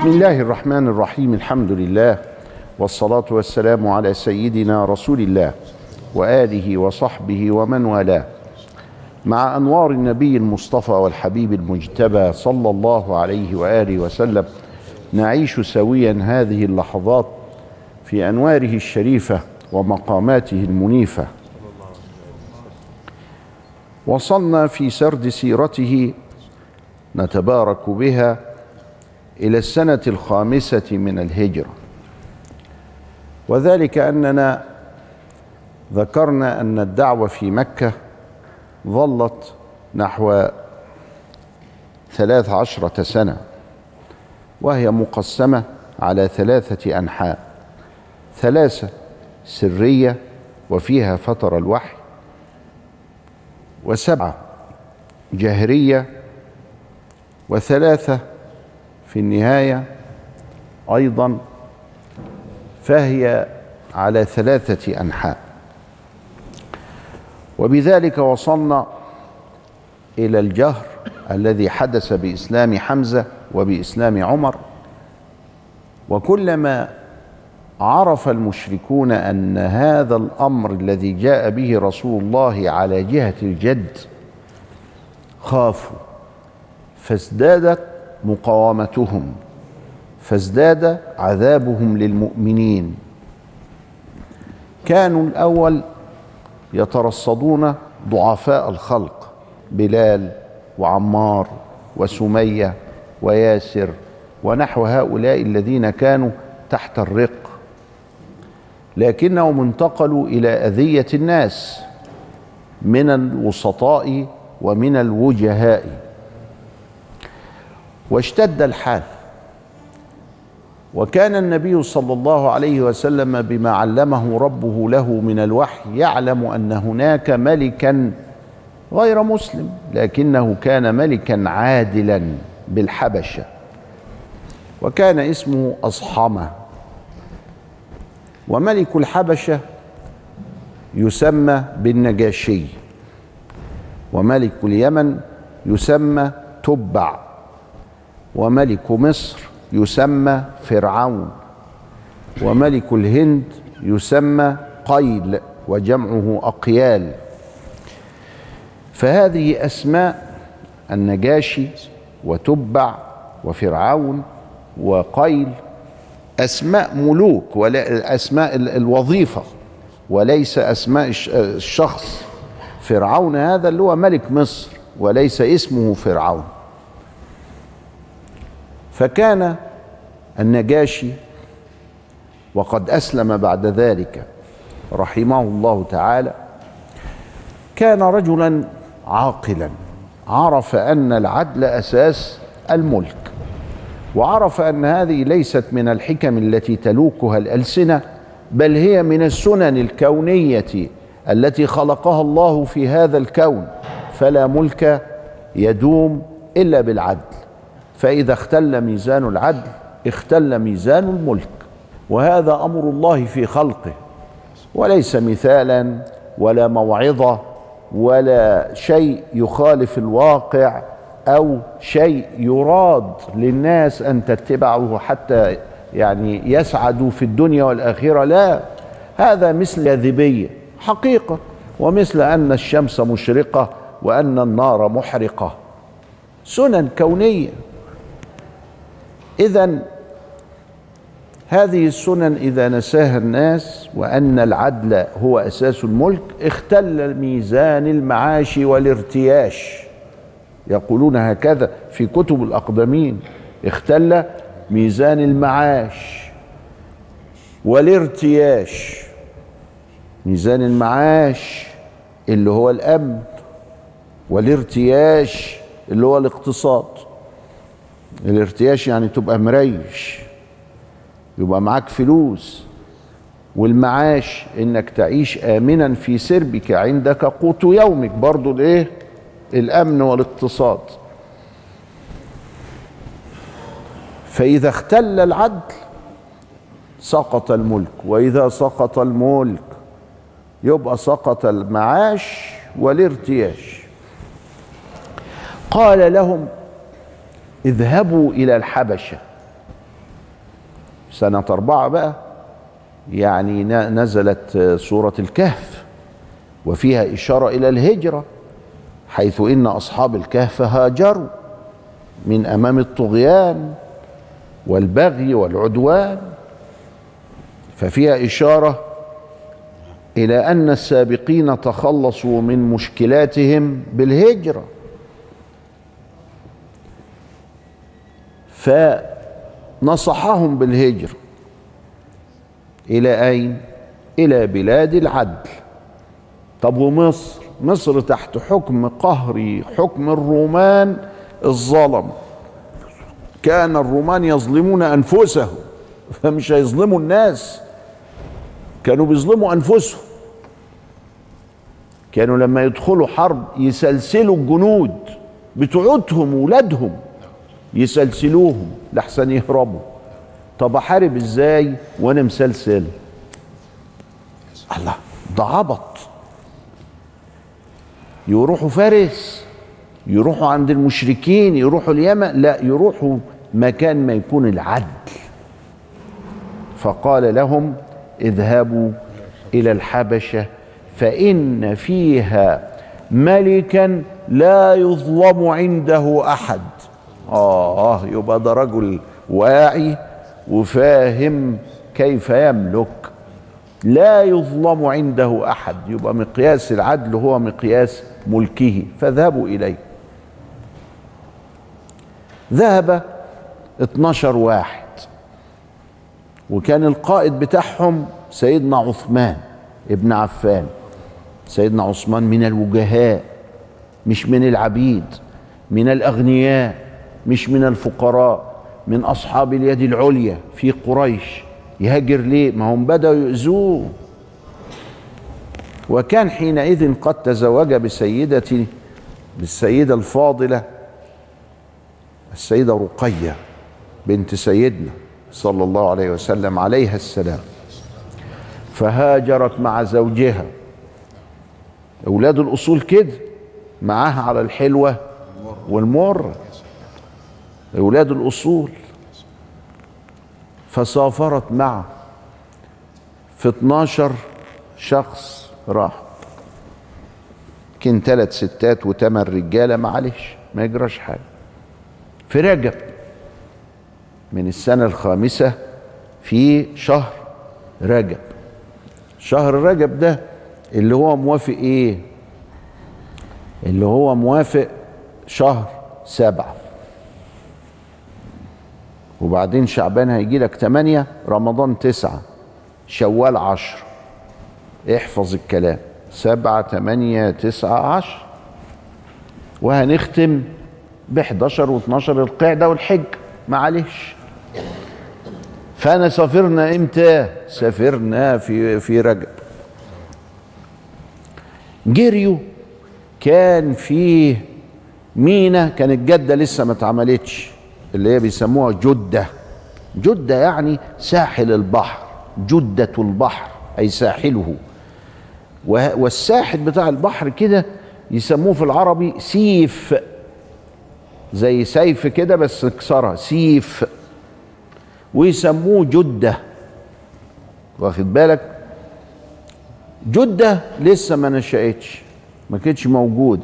بسم الله الرحمن الرحيم الحمد لله والصلاة والسلام على سيدنا رسول الله وآله وصحبه ومن والاه. مع أنوار النبي المصطفى والحبيب المجتبى صلى الله عليه وآله وسلم نعيش سويا هذه اللحظات في أنواره الشريفة ومقاماته المنيفة. وصلنا في سرد سيرته نتبارك بها إلى السنة الخامسة من الهجرة. وذلك أننا ذكرنا أن الدعوة في مكة ظلت نحو ثلاث عشرة سنة وهي مقسمة على ثلاثة أنحاء ثلاثة سرية وفيها فتر الوحي وسبعة جهرية وثلاثة في النهاية أيضا فهي على ثلاثة أنحاء. وبذلك وصلنا إلى الجهر الذي حدث بإسلام حمزة وبإسلام عمر. وكلما عرف المشركون أن هذا الأمر الذي جاء به رسول الله على جهة الجد خافوا. فازدادت مقاومتهم فازداد عذابهم للمؤمنين. كانوا الأول يترصدون ضعفاء الخلق بلال وعمار وسمية وياسر ونحو هؤلاء الذين كانوا تحت الرق. لكنهم انتقلوا إلى أذية الناس من الوسطاء ومن الوجهاء. واشتد الحال. وكان النبي صلى الله عليه وسلم بما علمه ربه له من الوحي يعلم أن هناك ملكا غير مسلم لكنه كان ملكا عادلا بالحبشة. وكان اسمه أصحمة. وملك الحبشة يسمى بالنجاشي وملك اليمن يسمى تبع وملك مصر يسمى فرعون وملك الهند يسمى قيل وجمعه أقيال. فهذه أسماء النجاشي وتبع وفرعون وقيل أسماء ملوك ولا أسماء الوظيفة وليس أسماء الشخص. فرعون هذا اللي هو ملك مصر وليس اسمه فرعون. فكان النجاشي وقد أسلم بعد ذلك رحمه الله تعالى. كان رجلا عاقلا عرف أن العدل أساس الملك. وعرف أن هذه ليست من الحكم التي تلوكها الألسنة بل هي من السنن الكونية التي خلقها الله في هذا الكون. فلا ملك يدوم إلا بالعدل. فإذا اختل ميزان العدل اختل ميزان الملك. وهذا أمر الله في خلقه. وليس مثالا ولا موعظة ولا شيء يخالف الواقع أو شيء يراد للناس أن تتبعه حتى يعني يسعدوا في الدنيا والآخرة لا. هذا مثل جاذبيه حقيقة ومثل أن الشمس مشرقة وأن النار محرقة. سنن كونية. اذا هذه السنن إذا نساها الناس وأن العدل هو أساس الملك اختل ميزان المعاش والارتياش. يقولون هكذا في كتب الأقدمين اختل ميزان المعاش والارتياش. ميزان المعاش اللي هو الأمن والارتياش اللي هو الاقتصاد. الارتياش يعني تبقى مريش يبقى معاك فلوس. والمعاش إنك تعيش امنا في سربك عندك قوت يومك. برضو الإيه؟ الأمن والاقتصاد. فإذا اختل العدل سقط الملك وإذا سقط الملك يبقى سقط المعاش والارتياش. قال لهم اذهبوا إلى الحبشة. سنة أربعة بقى يعني نزلت سورة الكهف وفيها إشارة إلى الهجرة. حيث إن أصحاب الكهف هاجروا من أمام الطغيان والبغي والعدوان ففيها إشارة إلى أن السابقين تخلصوا من مشكلاتهم بالهجرة فنصحهم بالهجرة إلى أين؟ إلى بلاد العدل طب ومصر؟ مصر تحت حكم قهري حكم الرومان الظلم. كان الرومان يظلمون أنفسهم فمش هيظلموا الناس كانوا بيظلموا أنفسهم. كانوا لما يدخلوا حرب يسلسلوا الجنود بتوعتهم ولادهم يسلسلوهم لحسن يهربوا. طب أحارب إزاي وأنا مسلسل؟ الله ده عبط. يروحوا فارس يروحوا عند المشركين يروحوا اليمن لا يروحوا مكان ما يكون العدل. فقال لهم اذهبوا إلى الحبشة فإن فيها ملكا لا يظلم عنده أحد. آه يبقى ده رجل واعي وفاهم كيف يملك. لا يظلم عنده أحد. يبقى مقياس العدل هو مقياس ملكه. فاذهبوا إليه. ذهب 12 واحد. وكان القائد بتاعهم سيدنا عثمان ابن عفان. سيدنا عثمان من الوجهاء مش من العبيد من الأغنياء مش من الفقراء من أصحاب اليد العليا في قريش. يهاجر ليه؟ ما هم بدأوا يؤذوه. وكان حينئذ قد تزوج بسيدة بالسيدة الفاضلة السيدة رقية بنت سيدنا صلى الله عليه وسلم عليها السلام. فهاجرت مع زوجها. أولاد الأصول كده معاها على الحلوة والمر. أولاد الأصول. فسافرت معه في 12 شخص راح. كان ثلاث ستات وثمان رجالة معلش ما يجراش حاجة. في رجب من السنة الخامسة في شهر رجب. شهر رجب ده اللي هو موافق إيه؟ اللي هو موافق شهر سبعة. وبعدين شعبان هيجي لك تمانية رمضان تسعة شوال عشر. احفظ الكلام. سبعة تمانية تسعة عشر. وهنختم ب 11 و12 القعدة والحج. معلش فأنا سافرنا إمتى؟ سافرنا في في رجب. جريوا كان فيه مينا كانت جدة لسه ما اتعملتش. اللي هي بيسموها جدة. جدة يعني ساحل البحر جدة البحر أي ساحله. والساحل بتاع البحر كده يسموه في العربي سيف. زي سيف كده بس كسرها سيف. ويسموه جدة. واخد بالك؟ جدة لسه ما نشأتش ما كانتش موجود.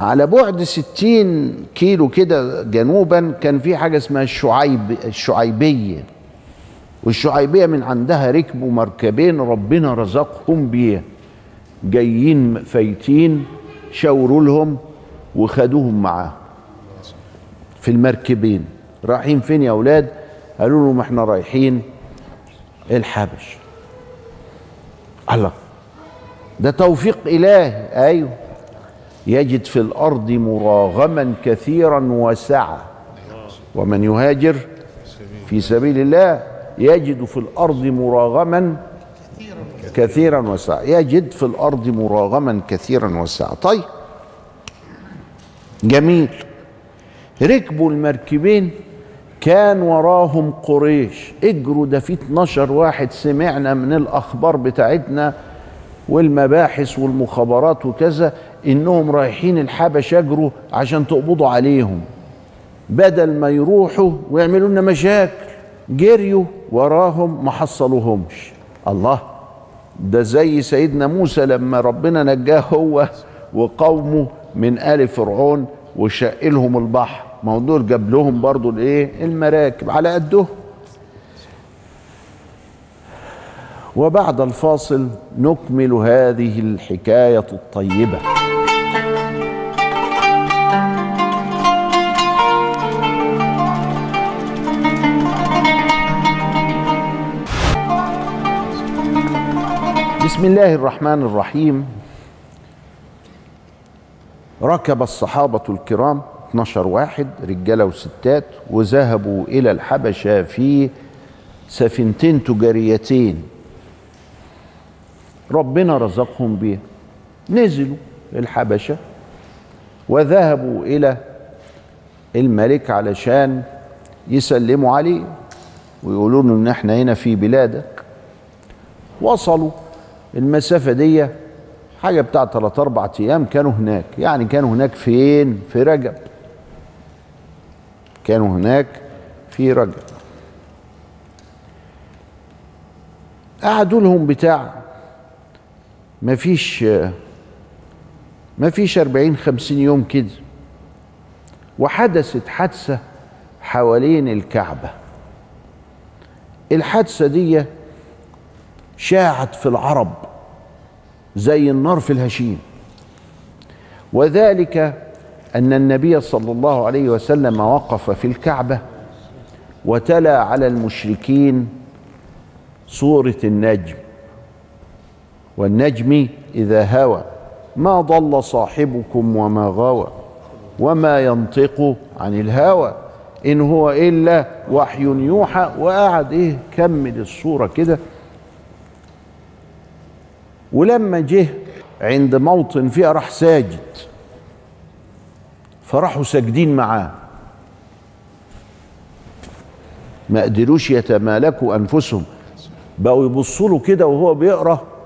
على بعد ستين كيلو كده جنوبا كان في حاجة اسمها الشعيب الشعيبية. والشعيبية من عندها ركبوا مركبين ربنا رزقهم بيه جايين فايتين شاوروا لهم وخدوهم معاه في المركبين. رايحين فين يا أولاد؟ قالوا لهم إحنا رايحين الحبش. الله. ده توفيق إلهي. أيوه. يجد في الأرض مراغما كثيرا وسعه ومن يهاجر في سبيل الله يجد في الأرض مراغما كثيرا وسعه يجد في الأرض مراغما كثيرا وسعه طيب. جميل. ركبوا المركبين كان وراهم قريش. اجروا ده في 12 واحد سمعنا من الأخبار بتاعتنا والمباحث والمخابرات وكذا. إنهم رايحين الحبش يجروا عشان تقبضوا عليهم. بدل ما يروحوا ويعملوا لنا مشاكل جريوا وراهم ما حصلوهمش. الله ده زي سيدنا موسى لما ربنا نجاه هو وقومه من آل فرعون وشق لهم البحر. ما هو دول جاب لهم برضو الإيه؟ المراكب على قدهم وبعد الفاصل نكمل هذه الحكاية الطيبة. بسم الله الرحمن الرحيم. ركب الصحابة الكرام 12 واحد رجالة وستات وذهبوا إلى الحبشة في سفينتين تجاريتين. ربنا رزقهم بها نزلوا الحبشة وذهبوا إلى الملك علشان يسلموا عليه. ويقولوا له إن إحنا هنا في بلادك. وصلوا المسافة دي حاجة بتاع ثلاث أربع أيام كانوا هناك. يعني كانوا هناك فين؟ في رجب. كانوا هناك في رجب. قعدوا لهم بتاع ما فيش ما فيش أربعين خمسين يوم كده وحدثت حادثة حوالين الكعبة. الحادثة دي شاعت في العرب زي النار في الهشيم. وذلك أن النبي صلى الله عليه وسلم وقف في الكعبة وتلا على المشركين سوره النجم. والنجم إذا هوى. ما ضل صاحبكم وما غوى وما ينطق عن الهوى. إن هو إلا وحي يوحى. وقعد إيه كمل الصورة كده. ولما جه عند موطن فيها راح ساجد. فراحوا ساجدين معاه. ما قدروش يتمالكوا أنفسهم. بقوا يبصوا له كده وهو بيقرأ.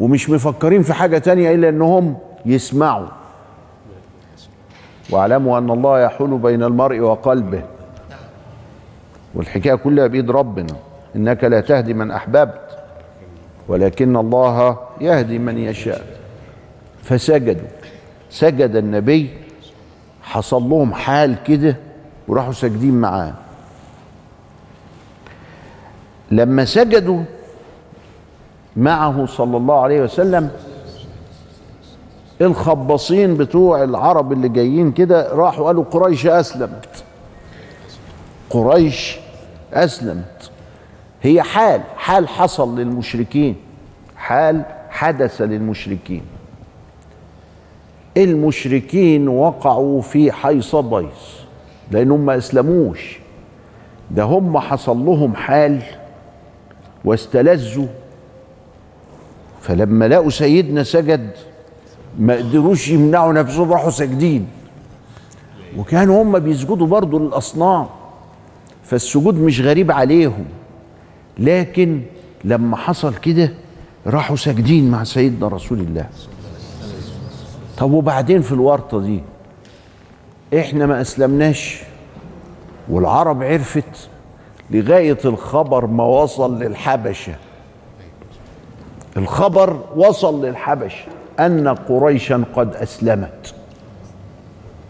ومش مفكرين في حاجة تانية إلا إنهم يسمعوا. واعلموا أن الله يحول بين المرء وقلبه. والحكاية كلها بإيد ربنا. إنك لا تهدي من أحببت ولكن الله يهدي من يشاء. فسجدوا. سجد النبي حصل لهم حال كده وراحوا ساجدين معاه. لما سجدوا معه صلى الله عليه وسلم الخباصين بتوع العرب اللي جايين كده راحوا قالوا قريش أسلمت. قريش أسلمت. هي حال حال حصل للمشركين حال حدث للمشركين. المشركين وقعوا في حيص بيص لانهم ما أسلموش. ده هم حصل لهم حال واستلذوا فلما لقوا سيدنا سجد ما قدروش يمنعوا نفسهم راحوا ساجدين. وكانوا هم بيسجدوا برضه للأصنام فالسجود مش غريب عليهم. لكن لما حصل كده راحوا ساجدين مع سيدنا رسول الله. طب وبعدين في الورطة دي؟ إحنا ما أسلمناش. والعرب عرفت لغاية الخبر ما وصل للحبشة. الخبر وصل للحبشه أن قريشا قد أسلمت.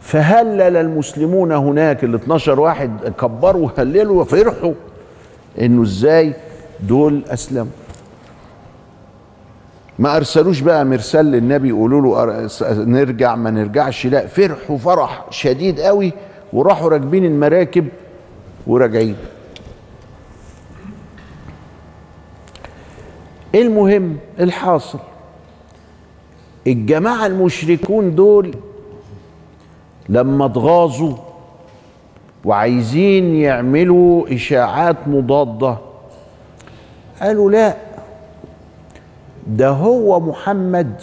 فهلل المسلمون هناك ال 12 واحد كبروا وهللوا وفرحوا إنه إزاي دول أسلموا. ما أرسلوش بقى مرسال للنبي يقولوا له نرجع ما نرجعش لا فرحوا فرح شديد قوي وراحوا راكبين المراكب وراجعين. المهم الحاصل. الجماعة المشركون دول لما اتغاظوا وعايزين يعملوا إشاعات مضادة قالوا لا ده هو محمد.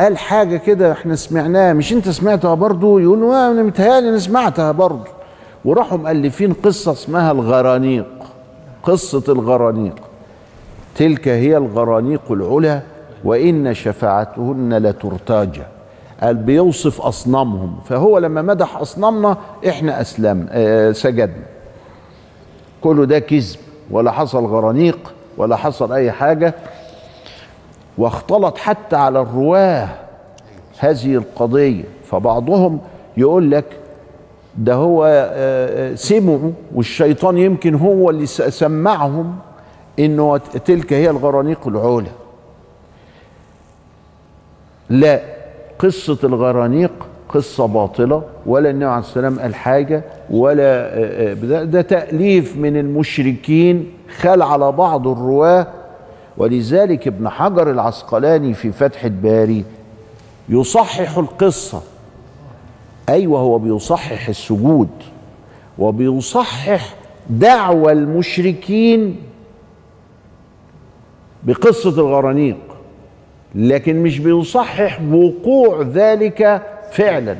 قال حاجة كده إحنا سمعناها مش انت سمعتها برضو؟ يقولوا أنا متهيألي أنا سمعتها برضو. وراحوا مؤلفين قصة اسمها الغرانيق قصة الغرانيق. تلك هي الغرانيق العلا وإن شفاعتهن لترتاجى قال بيوصف أصنامهم. فهو لما مدح أصنامنا إحنا أسلم آه سجدنا. كله ده كذب ولا حصل غرانيق ولا حصل أي حاجة. واختلط حتى على الرواة هذه القضية. فبعضهم يقول لك ده هو آه، سمعوا والشيطان يمكن هو اللي سمعهم. إنه تلك هي الغرانيق العلا لا قصة الغرانيق قصة باطلة ولا النبي عليه السلام قال حاجة ولا آه، آه، ده تأليف من المشركين خال على بعض الرواة. ولذلك ابن حجر العسقلاني في فتح الباري يصحح القصة. أيوة هو بيصحح السجود وبيصحح دعوى المشركين بقصة الغرانيق لكن مش بيصحح وقوع ذلك فعلا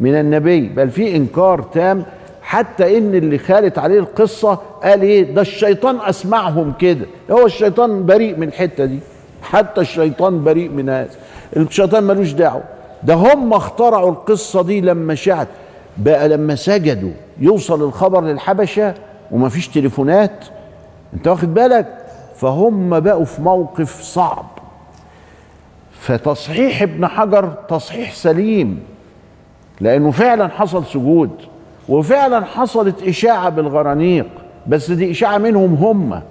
من النبي بل في إنكار تام حتى إن اللي خالت عليه القصة قال إيه؟ ده الشيطان أسمعهم كده. هو الشيطان بريء من الحتة دي حتى الشيطان بريء من هذا الشيطان ملوش دعوة. ده هم اخترعوا القصة دي لما شعت بقى لما سجدوا يوصل الخبر للحبشة ومفيش تليفونات. أنت واخد بالك؟ فهم بقوا في موقف صعب. فتصحيح ابن حجر تصحيح سليم لأنه فعلا حصل سجود وفعلا حصلت إشاعة بالغرانيق بس دي إشاعة منهم هم.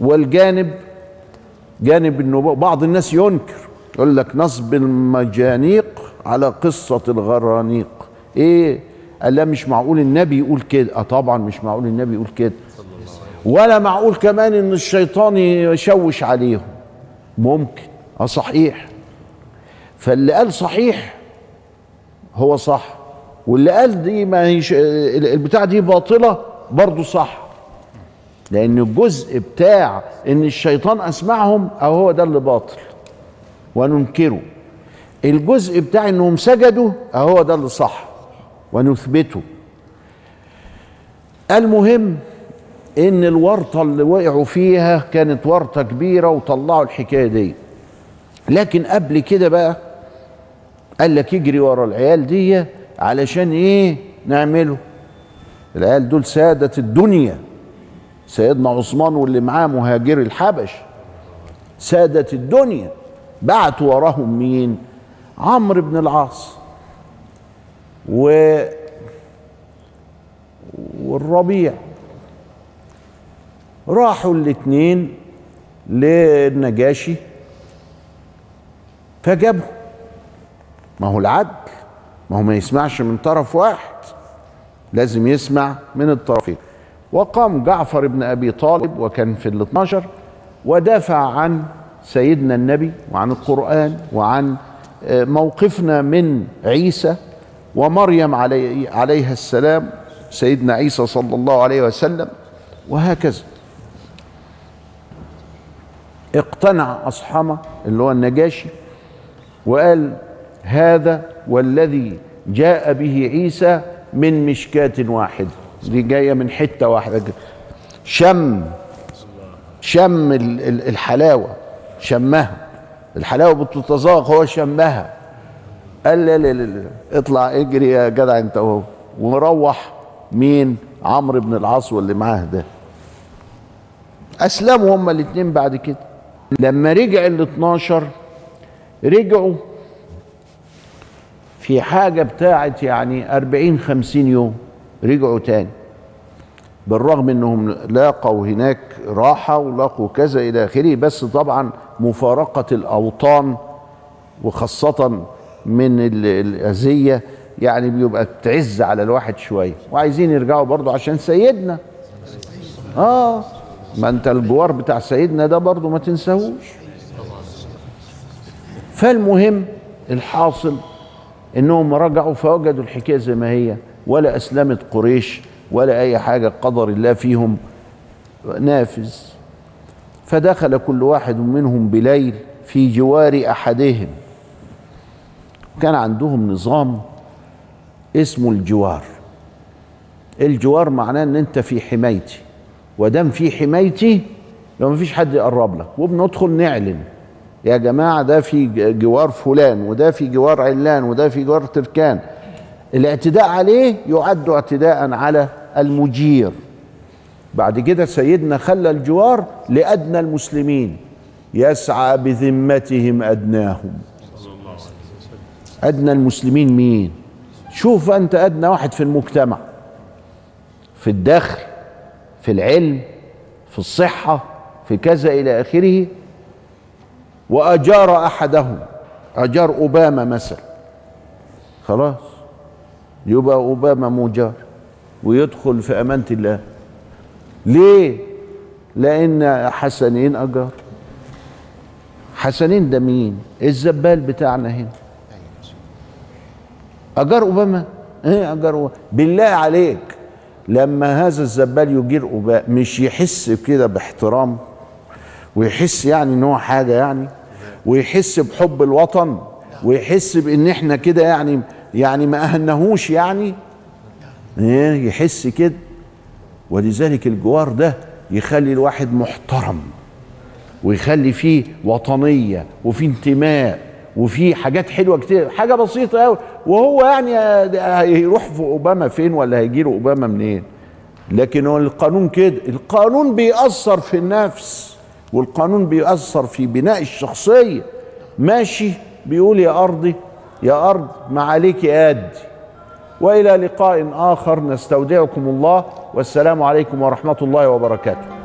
والجانب جانب النبوة بعض الناس ينكر يقول لك نصب المجانيق على قصة الغرانيق. إيه؟ قال لا مش معقول النبي يقول كده. آه طبعا مش معقول النبي يقول كده. ولا معقول كمان إن الشيطان يشوش عليهم. ممكن. آه صحيح. فاللي قال صحيح هو صح واللي قال دي ما هيش البتاع دي باطلة برضه صح. لأن الجزء بتاع إن الشيطان أسمعهم أو هو ده اللي باطل. وننكره. الجزء بتاع إنهم سجدوا اهو ده اللي صح. ونثبته. المهم إن الورطة اللي وقعوا فيها كانت ورطة كبيرة وطلعوا الحكاية دي. لكن قبل كده بقى قال لك يجري ورا العيال دي علشان إيه نعمله؟ العيال دول سادة الدنيا. سيدنا عثمان واللي معاه مهاجر الحبش سادة الدنيا. بعتوا وراهم مين؟ عمرو بن العاص. و والربيع. راحوا الاثنين للنجاشي فجابهم. ما هو العدل ما هو ما يسمعش من طرف واحد لازم يسمع من الطرفين. وقام جعفر بن أبي طالب وكان في ال 12 ودافع عن سيدنا النبي وعن القرآن وعن موقفنا من عيسى ومريم علي عليها السلام سيدنا عيسى صلى الله عليه وسلم وهكذا. اقتنع أصحمة اللي هو النجاشي وقال هذا والذي جاء به عيسى من مشكاة واحدة. دي جاية من حتة واحدة شم شم الحلاوة شمها. الحلاوة بتتذاق هو شمها. قال لا لا لا اطلع اجري يا جدع انت وهو ومروح مين؟ عمرو بن العاص واللي معاه ده. أسلموا هما الاثنين بعد كده. لما رجع ال 12 رجعوا في حاجة بتاعت يعني 40 50 يوم رجعوا تاني. بالرغم إنهم لاقوا هناك راحة ولاقوا كذا إلى آخره بس طبعا مفارقة الأوطان وخاصة من الأذية يعني بيبقى تعز على الواحد شوية. وعايزين يرجعوا برضو عشان سيدنا. آه. ما انت الجوار بتاع سيدنا ده برضو ما تنساهوش. فالمهم الحاصل انهم رجعوا فوجدوا الحكاية زي ما هي ولا أسلمت قريش ولا أي حاجة قدر الله فيهم نافذ. فدخل كل واحد منهم بليل في جوار أحدهم. كان عندهم نظام اسمه الجوار. الجوار معناه إن أنت في حمايتي. ودام في حمايتي يبقى مفيش حد يقرب لك. وبندخل نعلن. يا جماعة ده في جوار فلان وده في جوار علان وده في جوار تركان. الاعتداء عليه يعد اعتداء على المجير. بعد كده سيدنا خلى الجوار لأدنى المسلمين. يسعى بذمتهم أدناهم. أدنى المسلمين مين؟ شوف أنت أدنى واحد في المجتمع. في الدخل في العلم في الصحة في كذا إلى آخره وأجار أحدهم أجار أوباما مثلا خلاص يبقى أوباما مجار ويدخل في أمانة الله ليه؟ لأن حسنين أجار حسنين ده مين؟ الزبال بتاعنا هنا أجار أوباما؟ إيه أجار أوباما؟ بالله عليك لما هذا الزبال يجير أوباما مش يحس كده باحترام ويحس يعني إن هو حاجة يعني ويحس بحب الوطن ويحس بإن إحنا كده يعني يعني ما أهنهوش يعني إيه يحس كده. ولذلك الجوار ده يخلي الواحد محترم ويخلي فيه وطنية وفيه انتماء. وفيه حاجات حلوة كتير حاجة بسيطة قوي وهو يعني هيروح في أوباما فين ولا هيجي له أوباما منين؟ لكن هو القانون كده القانون بيأثر في النفس والقانون بيأثر في بناء الشخصية. ماشي بيقول يا أرضي يا أرض ما عليك أدي. وإلى لقاء آخر نستودعكم الله والسلام عليكم ورحمة الله وبركاته.